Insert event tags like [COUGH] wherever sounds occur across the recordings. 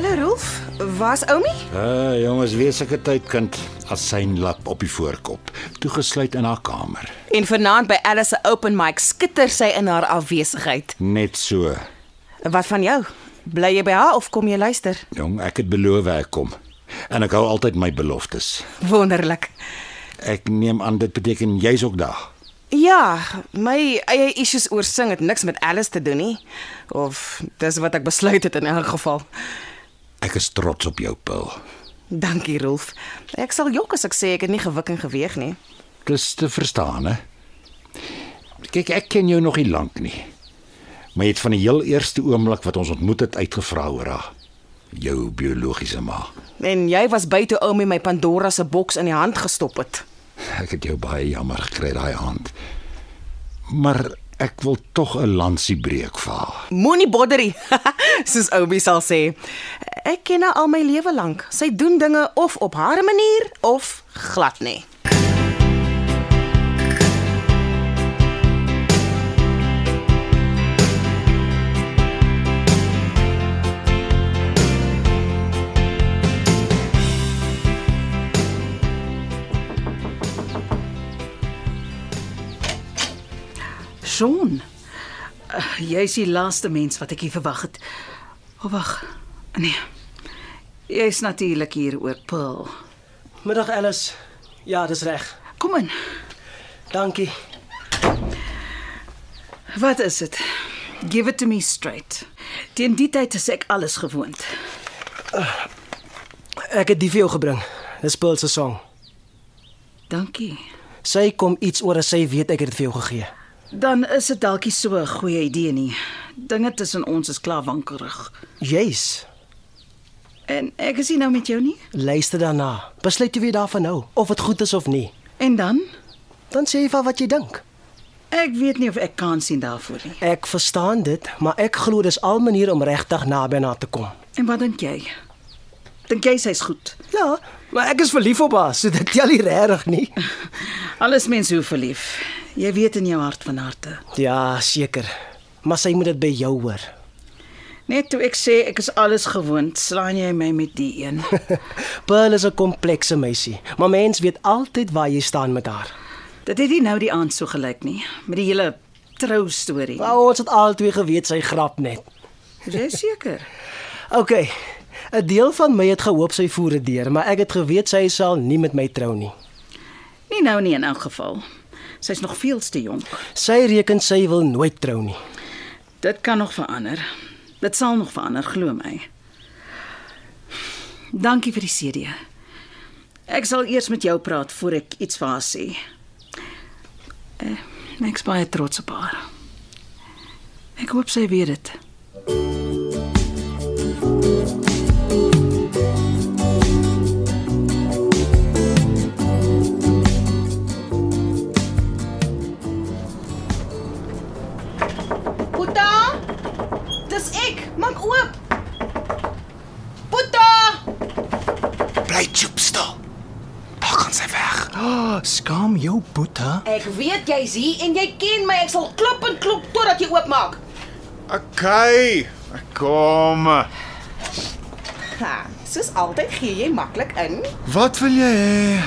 Hallo Rolf, waar's Oumi? Uh, jongens, wees ek 'n tydkind as syn lap op die voorkop, toegesluit in haar kamer. En vanaand by Alice se open mic skitter sy in haar afwesigheid. Net so. Wat van jou? Bly jy by haar of kom jy luister? Jong, ek het beloof ek kom. En ek hou altyd my beloftes. Wonderlik. Ek neem aan dit beteken jy's ook daar. Ja, my eie issues oor sing het niks met Alice te doen nie. Of dis wat ek besluit het in elk geval. Ek is trots op jou, Paul. Dankie Rolf. Ek sal jok as ek sê ek het nie gewik en geweeg nie. Dis te verstaan, hè? Kyk, ek ken jou nog nie lank nie. Maar jy het van die heel eerste oomblik wat ons ontmoet het uitgevra oor haar jou biologiese ma. En jy was by toe Oumi my Pandora se boks in die hand gestop het. Ek het jou baie jammer gekry daai aand. Maar ek wil tog 'n lansie breek vir haar. Moenie bodderie, [LAUGHS] soos Oumi sal sê. Ek ken haar al my lewe lank. Sy doen dinge of op haar manier of glad nie. Sean. Uh, Jy's die laaste mens wat ek hier verwag het. Oh, wag. Nee. Jy's natuurlik hier oor Paul. Middag Alice. Ja, dis reg. Kom in. Dankie. Wat is dit? Give it to me straight. Teen die tyd is ek alles gewoond. Ek het die vir jou gebring. Dis Paul se song. Dankie. Sy kom iets oor as sy weet ek het dit vir jou gegee. Dan is dit dalk nie so 'n goeie idee nie. Dinge tussen ons is klaar wankelrig. Jy's. En ek is nie nou met jou nie. Luister daarna. Besluit jy weer daarvan nou of dit goed is of nie. En dan? Dan sê jy van wat jy dink. Ek weet nie of ek kan sien daarvoor nie. Ek verstaan dit, maar ek glo dis al manier om regtig naby na te kom. En wat dink jy? Dink jy sy's goed? Ja, maar ek is verlief op haar, so dit tel nie regtig nie. [LAUGHS] Alles mense hoe verlief. Jy weet in jou hart van harte. Ja, seker. Maar sy moet dit by jou hoor. Net toe ek sê ek is alles gewoond, slaan jy my met die een. [LAUGHS] Pearl is 'n komplekse meisie, maar mens weet altyd waar jy staan met haar. Dit het nie nou die aand so gelyk nie, met die hele trou storie. Nou, ons het albei geweet sy grap net. Is jy seker? [LAUGHS] OK. 'n Deel van my het gehoop sy voer dit deur, maar ek het geweet sy sal nie met my trou nie. Nie nou nie in elk geval. Sy's nog veel te jonk. Sy reken sy wil nooit trou nie. Dit kan nog verander. Dit sal nog verander, glo my. Dankie vir die CD. Ek sal eers met jou praat voor ek iets vir haar sê. Eh, ek's baie trots op haar. Ek hoop sy weet dit. Hier en jy ken my. Ek sal klop en klop totdat jy oopmaak. Okay, ek kom. Ha, soos altyd gee jy maklik in. Wat wil jy hê?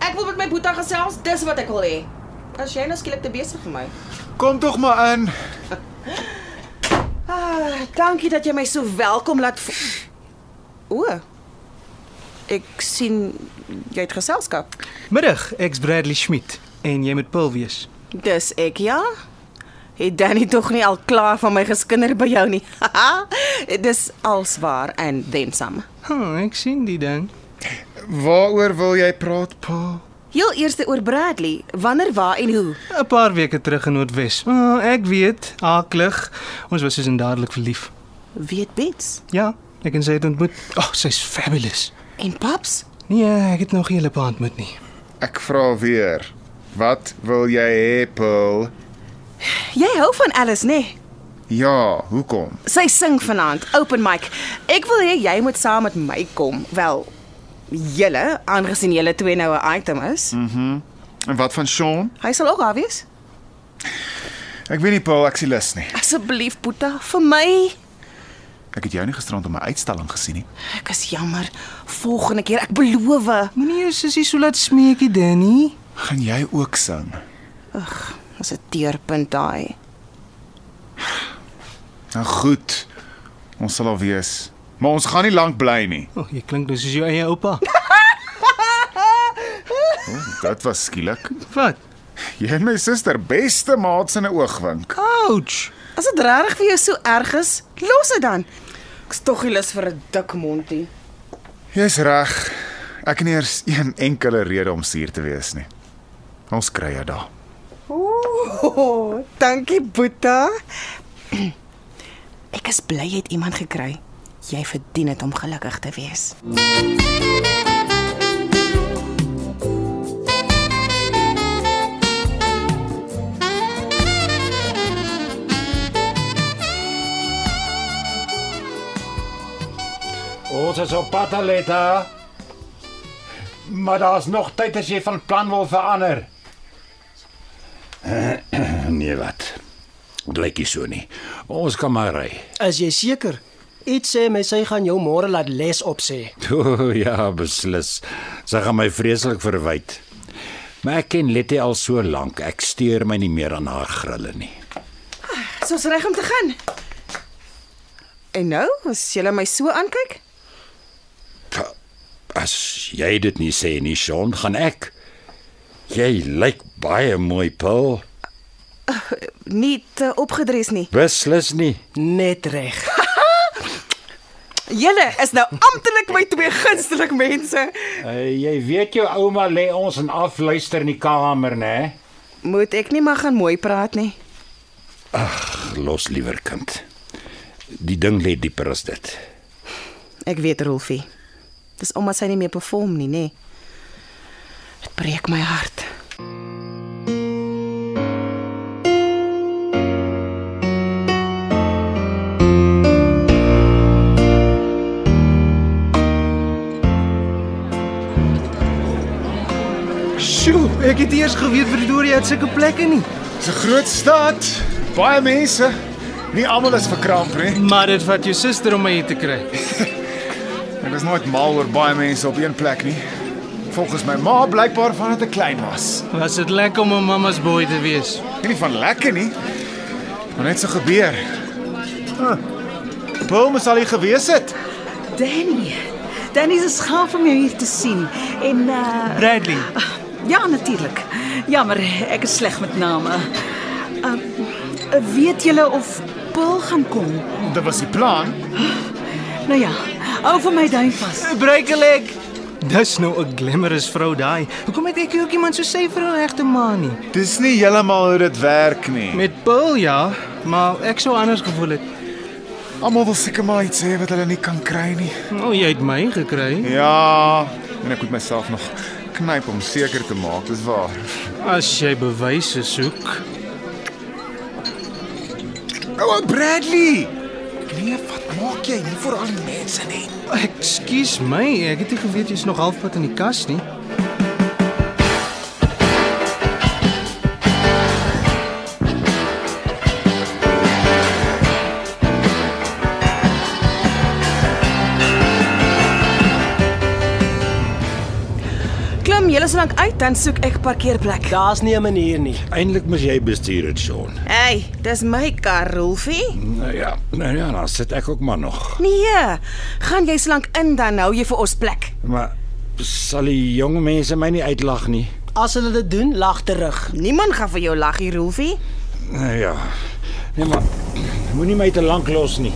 Ek wil met my boetie gesels, dis wat ek wil hê. As jy nou skielik te besig vir my. Kom tog maar in. Ah, dankie dat jy my so welkom laat voel. O. Ek sien jy het geselskap. Middag, ek's Bradley Schmidt en jy moet Paul wees. Dis ek ja. Het Danny tog nie al klaar van my geskinder by jou nie. [LAUGHS] Dis alswaar en then some. Hm, ek sien die ding. Waaroor wil jy praat, pa? Heel eerste oor Bradley. Wanneer, waar en hoe? 'n Paar weke terug in Noordwes. Oh, ek weet, aaklig. Ons was soos in dadelik verlief. Weet Bets. Ja, ek en sy het ontmoet. Ag, oh, sy's fabulous. En paps? Nee, ek het nog nie hulle pa ontmoet nie. Ek vra weer. Wat wil jy hê, Paul? Jy hou van Alice, nê? Nee? Ja, hoekom? Sy sing vanaand, open mic. Ek wil hê jy moet saam met my kom. Wel, julle, aangesien julle twee nou 'n item is. En wat van Sean? Hy sal ook daar wees. Ek weet nie, Paul, ek sien lus nie. Asseblief, Boeta, vir my. Ek het jou nie gisterand op my uitstalling gesien nie. Ek is jammer. Volgende keer, ek beloof. Moenie jou sussie so laat smeekie, Danny. Gaan jy ook sing? Dis 'n teerpunt daai. Nou goed. Ons sal al wees. Maar ons gaan nie lank bly nie. O, oh, jy klink nou soos jou eie oupa. Dit was skielik. Wat? Jy en my suster beste maats in 'n oogwink. Ouch. As dit regtig vir jou so erg is, los dit dan. Ek's tog nie lus vir 'n dik mondie. Jy's reg. Ek het nie eers een enkele rede om suur te wees nie. Ons kry dit daar. Ooh, dankie Boeta. [CLEARS THROAT] Ek is bly jy het iemand gekry. Jy verdien dit om gelukkig te wees. Ons is op pad Aletta. Maar daar's nog tyd as jy van plan wil verander. [CLEARS THROAT] nee wat. Blyk nie so nie. Ons kan maar ry. Is jy seker? Iets sê my sy gaan jou môre laat les opsê. [LAUGHS] O ja, beslis. Sy gaan my vreeslik verwyd. Maar ek ken Letty al so lank. Ek steur my nie meer aan haar grille nie. Is ons reg om te gaan? En nou, as jy my so aankyk? As jy dit nie sê nie, Sean, gaan ek. Jy lyk baie mooi, Paul. Nie te opgedres nie. Beslis nie. Net reg. [LAUGHS] Julle is nou amptelik my twee gunsteling mense. Uh, jy weet jou ouma lê ons en afluister in die kamer, né? Moet ek nie maar gaan mooi praat nie. Los liewer kind. Die ding lê dieper as dit. Ek weet Rolfie. Dis omdat sy nie meer perform nie, nê. Dit breek my hart. Geweet Pretoria het sulke plekke nie. Dis 'n groot stad. Baie mense. Nie almal is verkramp nie. [LAUGHS] Maar dit vat jou suster om my hier te kry. Ek was nooit mal oor baie mense op een plek nie. Volgens my ma blykbaar van dit 'n klein was. Was dit lekker om 'n mamma's boy te wees? Nie van lekker nie. Maar net so gebeur. Huh. Paul moes al hier gewees het. Danny. Danny is gaaf om jou hier te sien. En uh Bradley. Ja, natuurlik. Jammer, ek is sleg met name. Uh, weet julle of Paul gaan kom? Dit was die plan. Nou ja, hou vir my duim vas. 'n leg. Dis nou 'n glamorous vrou daai. Hoekom het ek ook iemand so sy vir 'n regte man nie? Dis nie heeltemal hoe dit werk nie. Met Paul ja, maar ek sou anders gevoel het. Almal wil seker maar iets hê wat hulle nie kan kry nie. O, oh, jy het my gekry. Ja, en ek moet myself nog knyp om seker te maak dis waar. As jy bewyse soek. Oh, Bradley. Nee, wat maak jy nie vir al die mense nie? Ekskuus my, ek het nie geweet jy's nog halfpad in die kas nie. Klim julle so lank uit dan soek ek parkeerplek. Daar's nie 'n manier nie. Eintlik moet jy bestuur dit, Sean. Hey, dis my kar, Rolfie. Nou ja, nou ja, dan sit ek ook maar nog. Nee, gaan jy so lank in dan hou jy vir ons plek. Maar sal die jong mense my nie uitlag nie? As hulle dit doen, lag terug. Niemand gaan vir jou lag hier, Rolfie. Nou ja. Nee maar moenie my te lank los nie.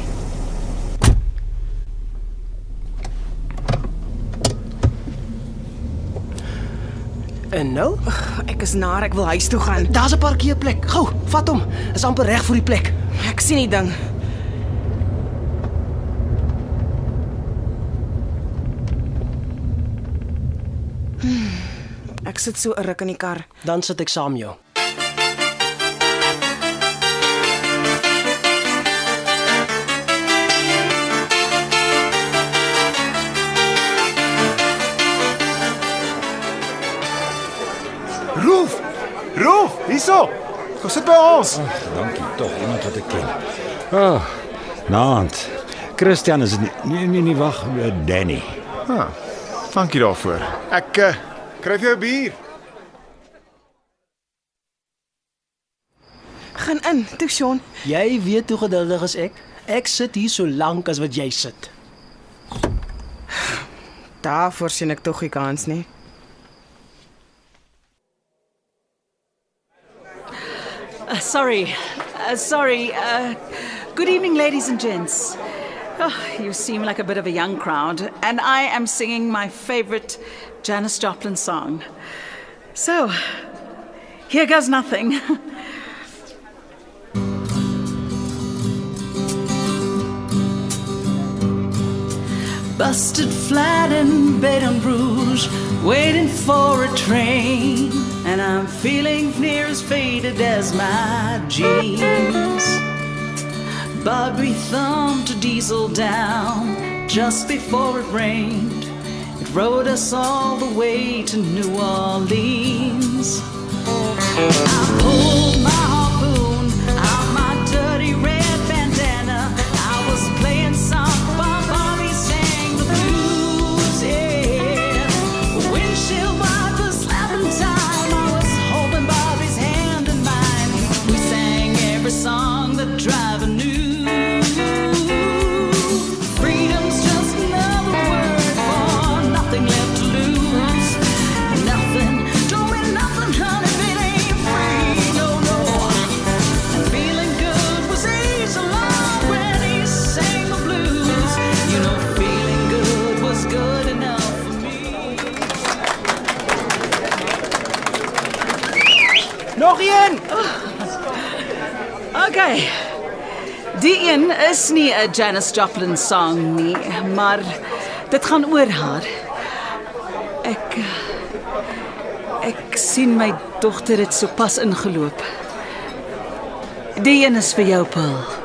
En nou? Ugh, ek is nar, ek wil huis toe gaan. Daar's 'n parkeerplek. Gou, vat hom. Is amper reg vir die plek. Ek sien die ding. Hmm, ek sit so 'n ruk in die kar. Dan sit ek saam jou. Hierso. Kom sit by ons. Dankie tog, iemand wat ek ken. Ah, oh, naand. Christian is nie nee nee, nee wag, eh, Danny. Ah, dankie daarvoor. Ek uh, kry vir jou 'n bier. Gaan in, toe Sean. Jy weet hoe geduldig is ek. Ek sit hier so lank as wat jy sit. Daarvoor sien ek tog nie kans nie. Sorry. Uh, sorry. Uh, good evening, ladies and gents. Oh, you seem like a bit of a young crowd, and I am singing my favorite Janis Joplin song. So, here goes nothing. [LAUGHS] Busted flat in Baton Rouge, waiting for a train. And I'm feeling near as faded as my jeans. But we thumped a diesel down just before it rained. It rode us all the way to New Orleans. Is nie 'n Janis Joplin song nie, maar dit gaan oor haar. Ek ek sien my dogter het sopas ingeloop. Die een is vir jou, Paul.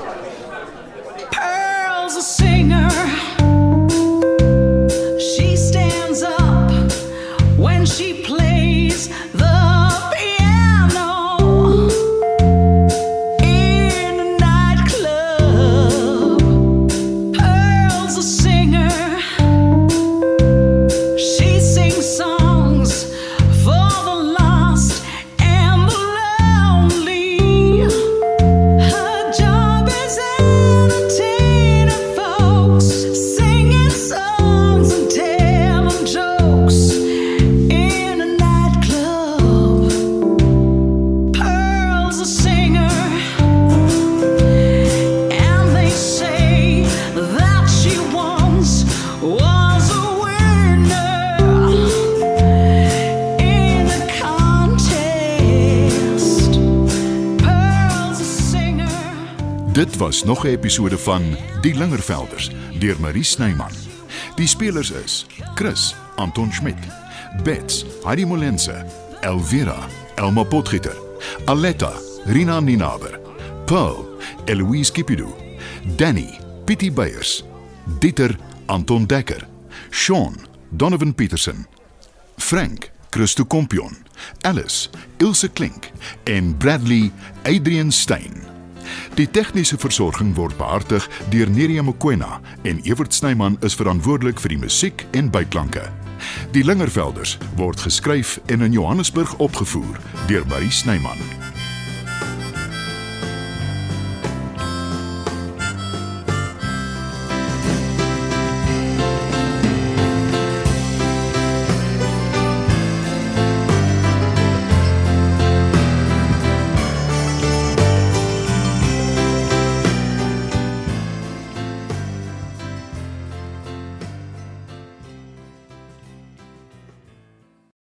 Was nog 'n episode van Die Lingervelders deur Marie Snyman. Die spelers is: Chris, Anton Schmidt, Bets, Heidi Molense, Elvira, Elma Potgieter, Aletta, Rina Ninaber, Pearl, Eloise Kipidu, Danny, Pietie Beyers, Dieter, Anton Dekker, Sean, Donovan Petersen, Frank, Christo Kompion, Alice, Ilse Klink en Bradley, Adrian Stein. Die tegniese versorging word behartig deur Neriya Mkwena en Evert Snyman is verantwoordelik vir die musiek en byklanke. Die Lingervelders word geskryf en in Johannesburg opgevoer deur Marie Snyman.